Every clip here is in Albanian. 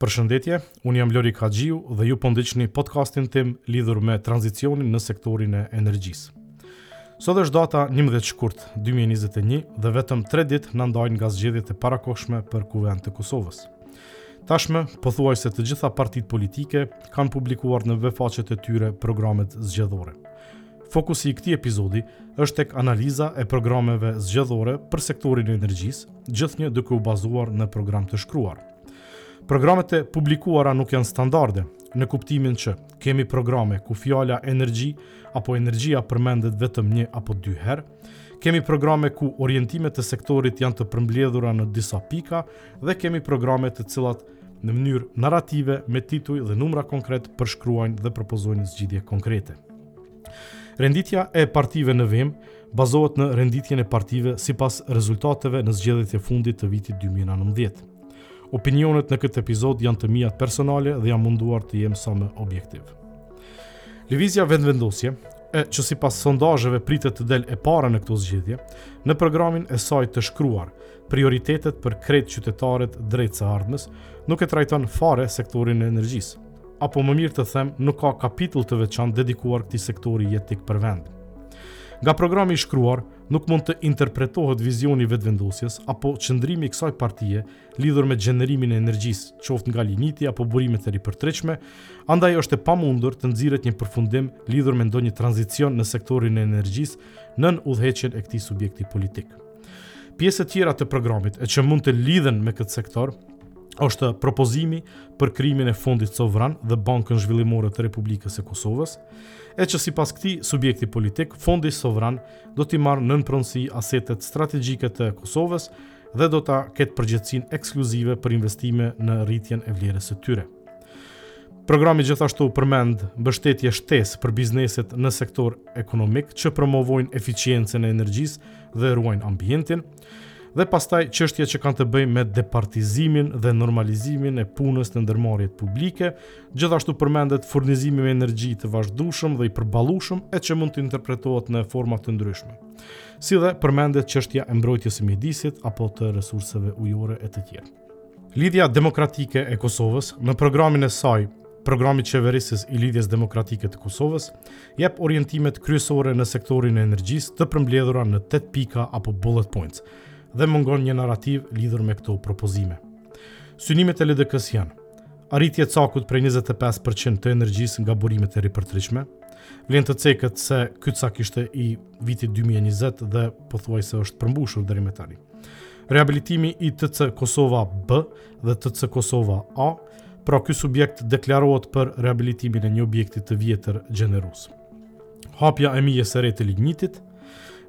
Përshëndetje, unë jam Lorik Haxhiu dhe ju po ndiqni podcastin tim lidhur me tranzicionin në sektorin e energjisë. Sot është data 11 shkurt 2021 dhe vetëm 3 ditë na ndajnë nga zgjedhjet e parakohshme për Kuvend të Kosovës. Tashmë, pothuajse të gjitha partitë politike kanë publikuar në uebfaqet e tyre programet zgjedhore. Fokusi i këtij epizodi është tek analiza e programeve zgjedhore për sektorin e energjisë, gjithnjë duke u bazuar në program të shkruar. Programet e publikuara nuk janë standarde, në kuptimin që kemi programe ku fjala energji apo energjia përmendet vetëm një apo dy herë, Kemi programe ku orientimet e sektorit janë të përmbledhura në disa pika dhe kemi programe të cilat në mënyrë narative me tituj dhe numra konkret përshkruajnë dhe propozojnë zgjidhje konkrete. Renditja e partive në vijim bazohet në renditjen e partive sipas rezultateve në zgjedhjet e fundit të vitit 2019. Opinionet në këtë epizod janë të miat personale dhe jam munduar të jem sa më objektiv. Lëvizja Vetëvendosje e që sipas sondazheve pritet të del e para në këto zgjedhje, në programin e saj të shkruar, prioritetet për krejt qytetarët drejt së ardhmes, nuk e trajton fare sektorin e energjisë, apo më mirë të them nuk ka kapitull të veçantë dedikuar këtij sektori jetik për vend. Nga programi i shkruar, nuk mund të interpretohet vizioni i Vetëvendosjes apo qëndrimi i kësaj partie lidhur me gjenerimin e energjisë, qoftë nga linjiti apo burimet e ripërtritshme, andaj është e pamundur të nxirret një përfundim lidhur me ndonjë tranzicion në sektorin e energjisë nën udhëheqjen e këtij subjekti politik. Pjesë të tjera të programit e që mund të lidhen me këtë sektor është propozimi për krijimin e fondit sovran dhe bankën zhvillimore të Republikës së Kosovës, e që sipas këtij subjekti politik, fondi sovran do t'i marrë nën pronësi asetet strategjike të Kosovës dhe do ta ketë përgjegjësinë ekskluzive për investime në rritjen e vlerës së tyre. Programi gjithashtu përmend mbështetje shtesë për bizneset në sektorë ekonomikë që promovojnë eficiencën e energjisë dhe ruajnë ambientin dhe pastaj çështje që kanë të bëjnë me departizimin dhe normalizimin e punës në ndërmarrjet publike, gjithashtu përmendet furnizimi me energji i vazhdueshëm dhe i përballueshëm e që mund të interpretohet në forma të ndryshme. si dhe përmendet çështja e mbrojtjes së mjedisit apo të resurseve ujore e të tjerë. Lidhja Demokratike e Kosovës në programin e saj Programi Qeverisës i Lidhjes Demokratike të Kosovës jep orientimet kryesore në sektorin e energjisë të përmbledhura në 8 pika apo bullet points dhe mungon një narativ lidhur me këto propozime. Synimet e LDK-së janë Arritje e cakut prej 25 për qind të energjisë nga burimet e ripërtritshme, vlen të ceket se ky cak ishte i vitit 2020 dhe pothuajse është përmbushur deri me tani. Rehabilitimi i TC Kosova B dhe TC Kosova A, pra ky subjekt deklarohet për rehabilitimin e një objekti të vjetër gjenerues. Hapja e mihjes së re të linjitit,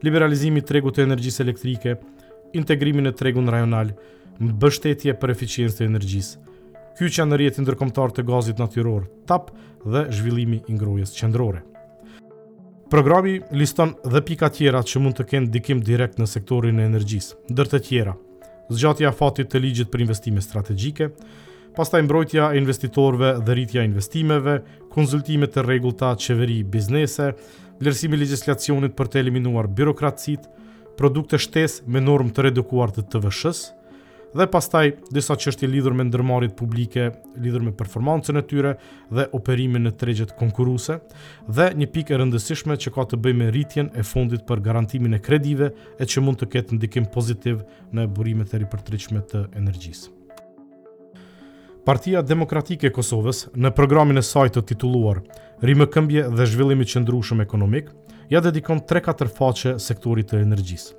liberalizimi i tregut të energjisë elektrike, integrimin në tregun rajonal, mbështetje për eficiencë të energjisë, kyçja në rrjetin ndërkombëtar të gazit natyror, TAP, dhe zhvillimi i ngrohjes qendrore. Programi liston dhe pika tjera që mund të kenë ndikim direkt në sektorin e energjisë, ndër të tjera, zgjatja e afatit të ligjit për investime strategjike, pastaj mbrojtja e investitorëve dhe rritja e investimeve, konsultime të rregullta qeveri biznese, vlerësimi i legjislacionit për të eliminuar byrokracitë, produkte shtesë me normë të reduktuar të TVSH-së, dhe pastaj disa çështje lidhur me ndërmarrjet publike, lidhur me performancën e tyre dhe operimin në tregjet konkurruese, dhe një pikë e rëndësishme që ka të bëjë me rritjen e fondit për garantimin e kredive e që mund të ketë ndikim pozitiv në burimet e ripërtritshme të energjisë. Partia Demokratike e Kosovës, në programin e saj të titulluar Rimëkëmbje dhe zhvillim i qëndrueshëm ekonomik, ia dedikon tre-katër faqe sektorit të energjisë.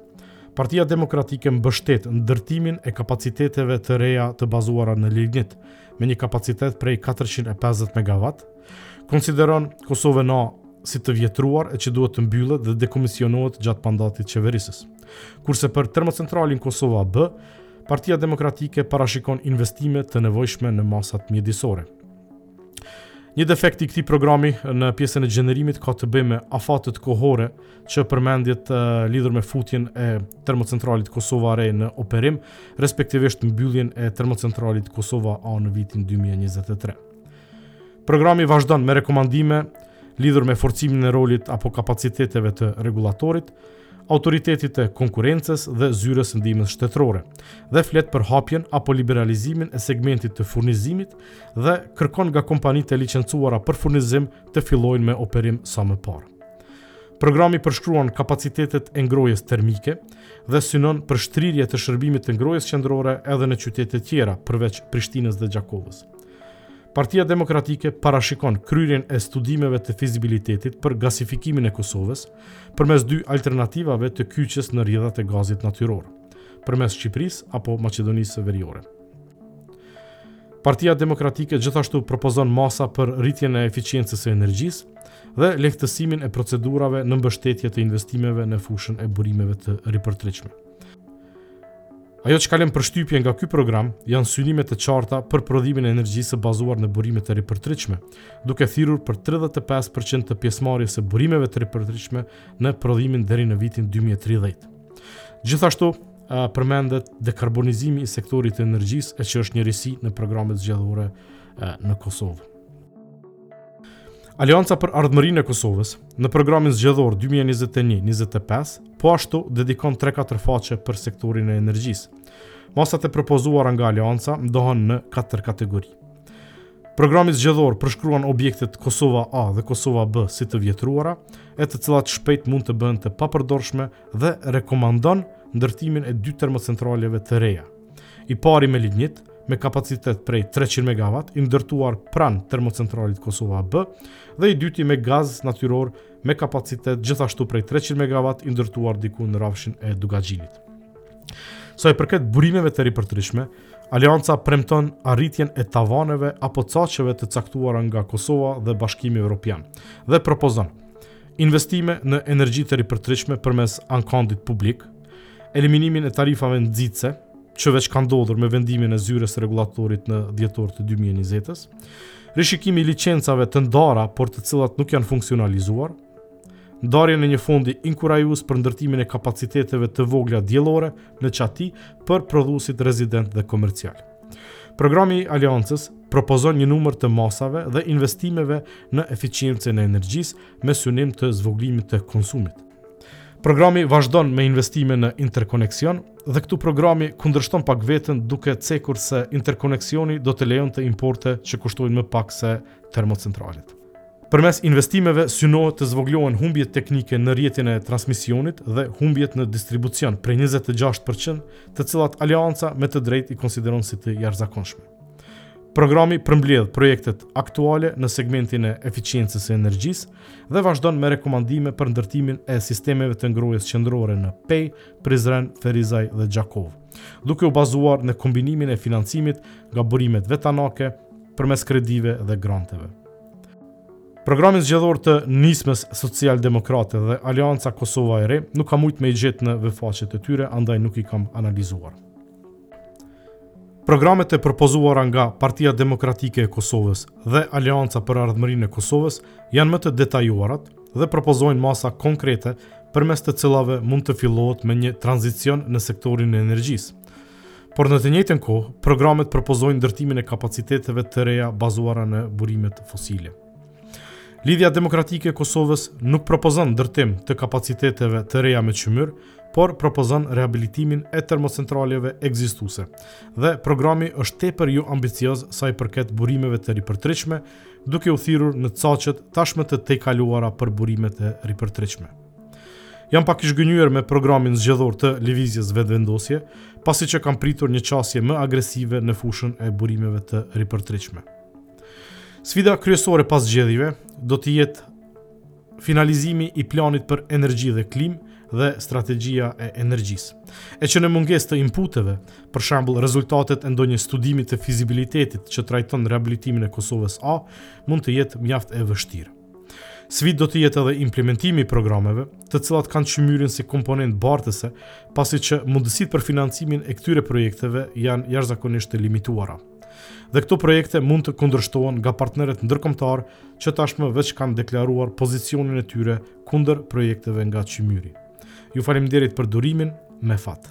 Partia Demokratike mbështet ndërtimin e kapaciteteve të reja të bazuara në linjit, me një kapacitet prej katërqind e pesëdhjetë megavat, konsideron Kosovën A si të vjetruar e që duhet të mbyllet dhe dekomisionohet gjatë mandatit qeverisës. Kurse për termocentralin Kosova B, Partia Demokratike parashikon investime të nevojshme në masat mjedisore. Një defekt i këtij programi në pjesën e gjenerimit ka të bëjë me afatet kohore që përmenden lidhur me futjen e termocentralit Kosova e Re në operim, respektivisht mbylljen e termocentralit Kosova A në vitin 2023. Programi vazhdon me rekomandime lidhur me forcimin e rolit apo kapaciteteve të rregullatorit, Autoritetit të Konkurrencës dhe Zyrës së Ndihmës Shtetërore dhe flet për hapjen apo liberalizimin e segmentit të furnizimit dhe kërkon nga kompanitë e licencuara për furnizim të fillojnë me operim sa më parë. Programi përshkruan kapacitetet e ngrohjes termike dhe synon për shtrirje të shërbimit të ngrohjes qendrore edhe në qytete tjera përveç Prishtinës dhe Gjakovës. Partia Demokratike parashikon kryerjen e studimeve të fizibilitetit për gasifikimin e Kosovës, përmes dy alternativave të kyçjes në rrjedhat e gazit natyror, përmes Shqipërisë apo Maqedonisë Veriore. Partia Demokratike gjithashtu propozon masa për rritjen e eficiencës së energjisë dhe lehtësimin e procedurave në mbështetje të investimeve në fushën e burimeve të ripërtritshme. Ajo çka lë përshtypje nga ky program janë synimet e qarta për prodhimin e energjisë së bazuar në burime të ripërtritshme, duke thirrur për 35 për qind të pjesëmarrjes së burimeve të ripërtritshme në prodhimin deri në vitin 2030. Gjithashtu, përmendet dekarbonizimi i sektorit të energjisë, e që është një risi në programet zgjedhore në Kosovë. Aleanca për Ardhmërinë e Kosovës, në programin zgjedhor 2021-25, po ashtu dedikon 3-4 faqe për sektorin e energjisë. Masat e propozuara nga Aleanca ndahen në 4 kategori. Programi zgjedhor përshkruan objektet Kosova A dhe Kosova B si të vjetruara, e të cilat shpejt mund të bëhen të papërdorshme dhe rekomandon ndërtimin e dy termocentraleve të reja. I pari me lignit, me kapacitet prej 300 MW, i ndërtuar pranë termocentralit Kosova B, dhe i dyti me gaz natyror me kapacitet gjithashtu prej 300 MW i ndërtuar diku në rafshin e Dukagjinit. Sa i përket burimeve të ripërtritshme, Aleanca premton arritjen e tavaneve apo caqeve të caktuara nga Kosova dhe Bashkimi Evropian dhe propozon investime në energji të ripërtritshme përmes ankandit publik, Eliminimin e tarifave nxitëse, që veç ka ndodhur me vendimin e Zyrës së Rregullatorit në dhjetor të 2020-s, rishikimi i licencave të ndara, por të cilat nuk janë funksionalizuar, ndarjen e një fondi inkurajues për ndërtimin e kapaciteteve të vogla diellore në çati për prodhuesit rezident dhe komercial. Programi i Aleancës propozon një numër të masave dhe investimeve në eficiencën e energjisë me synim të zvogëlimit të konsumit. Programi vazhdon me investime në interkoneksion dhe këtu programi kundërshton pak veten duke cekur se interkoneksioni do të lejonte importe që kushtojnë më pak se termocentralet. Përmes investimeve synohet të zvogëlohen humbjet teknike në rrjetin e transmisionit dhe humbjet në distribucion prej 26% të cilat Aleanca me të drejtë i konsideron si të jashtëzakonshme. Programi përmbledh projektet aktuale në segmentin e eficiencës së energjisë, dhe vazhdon me rekomandime për ndërtimin e sistemeve të ngrohjes qendrore në Pejë, Prizren, Ferizaj dhe Gjakovë, duke u bazuar në kombinimin e financimit nga burimet vetanake përmes kredive dhe granteve. Programin zgjedhor të Nismës Socialdemokrate dhe Aleanca Kosova e Re nuk kam mujt me i gjetë në uebfaqet e tyre, andaj nuk i kam analizuar. Programet e propozuara nga Partia Demokratike e Kosovës dhe Aleanca për Ardhmërinë e Kosovës janë më të detajuarat dhe propozojnë masa konkrete përmes të cilave mund të fillohet me një tranzicion në sektorin e energjisë. Por në të njëjtën kohë, programet propozojnë ndërtimin e kapaciteteve të reja bazuara në burimet fosile. Lidhja Demokratike e Kosovës nuk propozon ndërtim të kapaciteteve të reja me qymyr, por propozon rehabilitimin e termocentraleve ekzistuese. Dhe programi është tepër jo ambicioz sa i përket burimeve të ripërtritshme, duke u thirrur në caqet tashmë të tejkaluara për burimet e ripërtritshme. Jam pak i zhgënjyer me programin zgjedhor të Lëvizjes Vetëvendosje, pasi që kam pritur një qasje më agresive në fushën e burimeve të ripërtritshme. Sfida kryesore pas zgjedhjeve do të jetë finalizimi i planit për energji dhe klimë dhe strategjia e energjisë. E që në mungesë të inputeve, për shembull rezultatet e ndonjë studimit të fizibilitetit që trajton rehabilitimin e Kosovës A, mund të jetë mjaft e vështirë. Sfidë do të jetë edhe implementimi i programeve, të cilat kanë qymyrin si komponent bartëse, pasi që mundësitë për financimin e këtyre projekteve janë jashtëzakonisht të limituara. Dhe këto projekte mund të kundërshtohen nga partnerët ndërkombëtarë që tashmë veç kanë deklaruar pozicionin e tyre kundër projekteve nga qymyri. Ju faleminderit për durimin, me fat.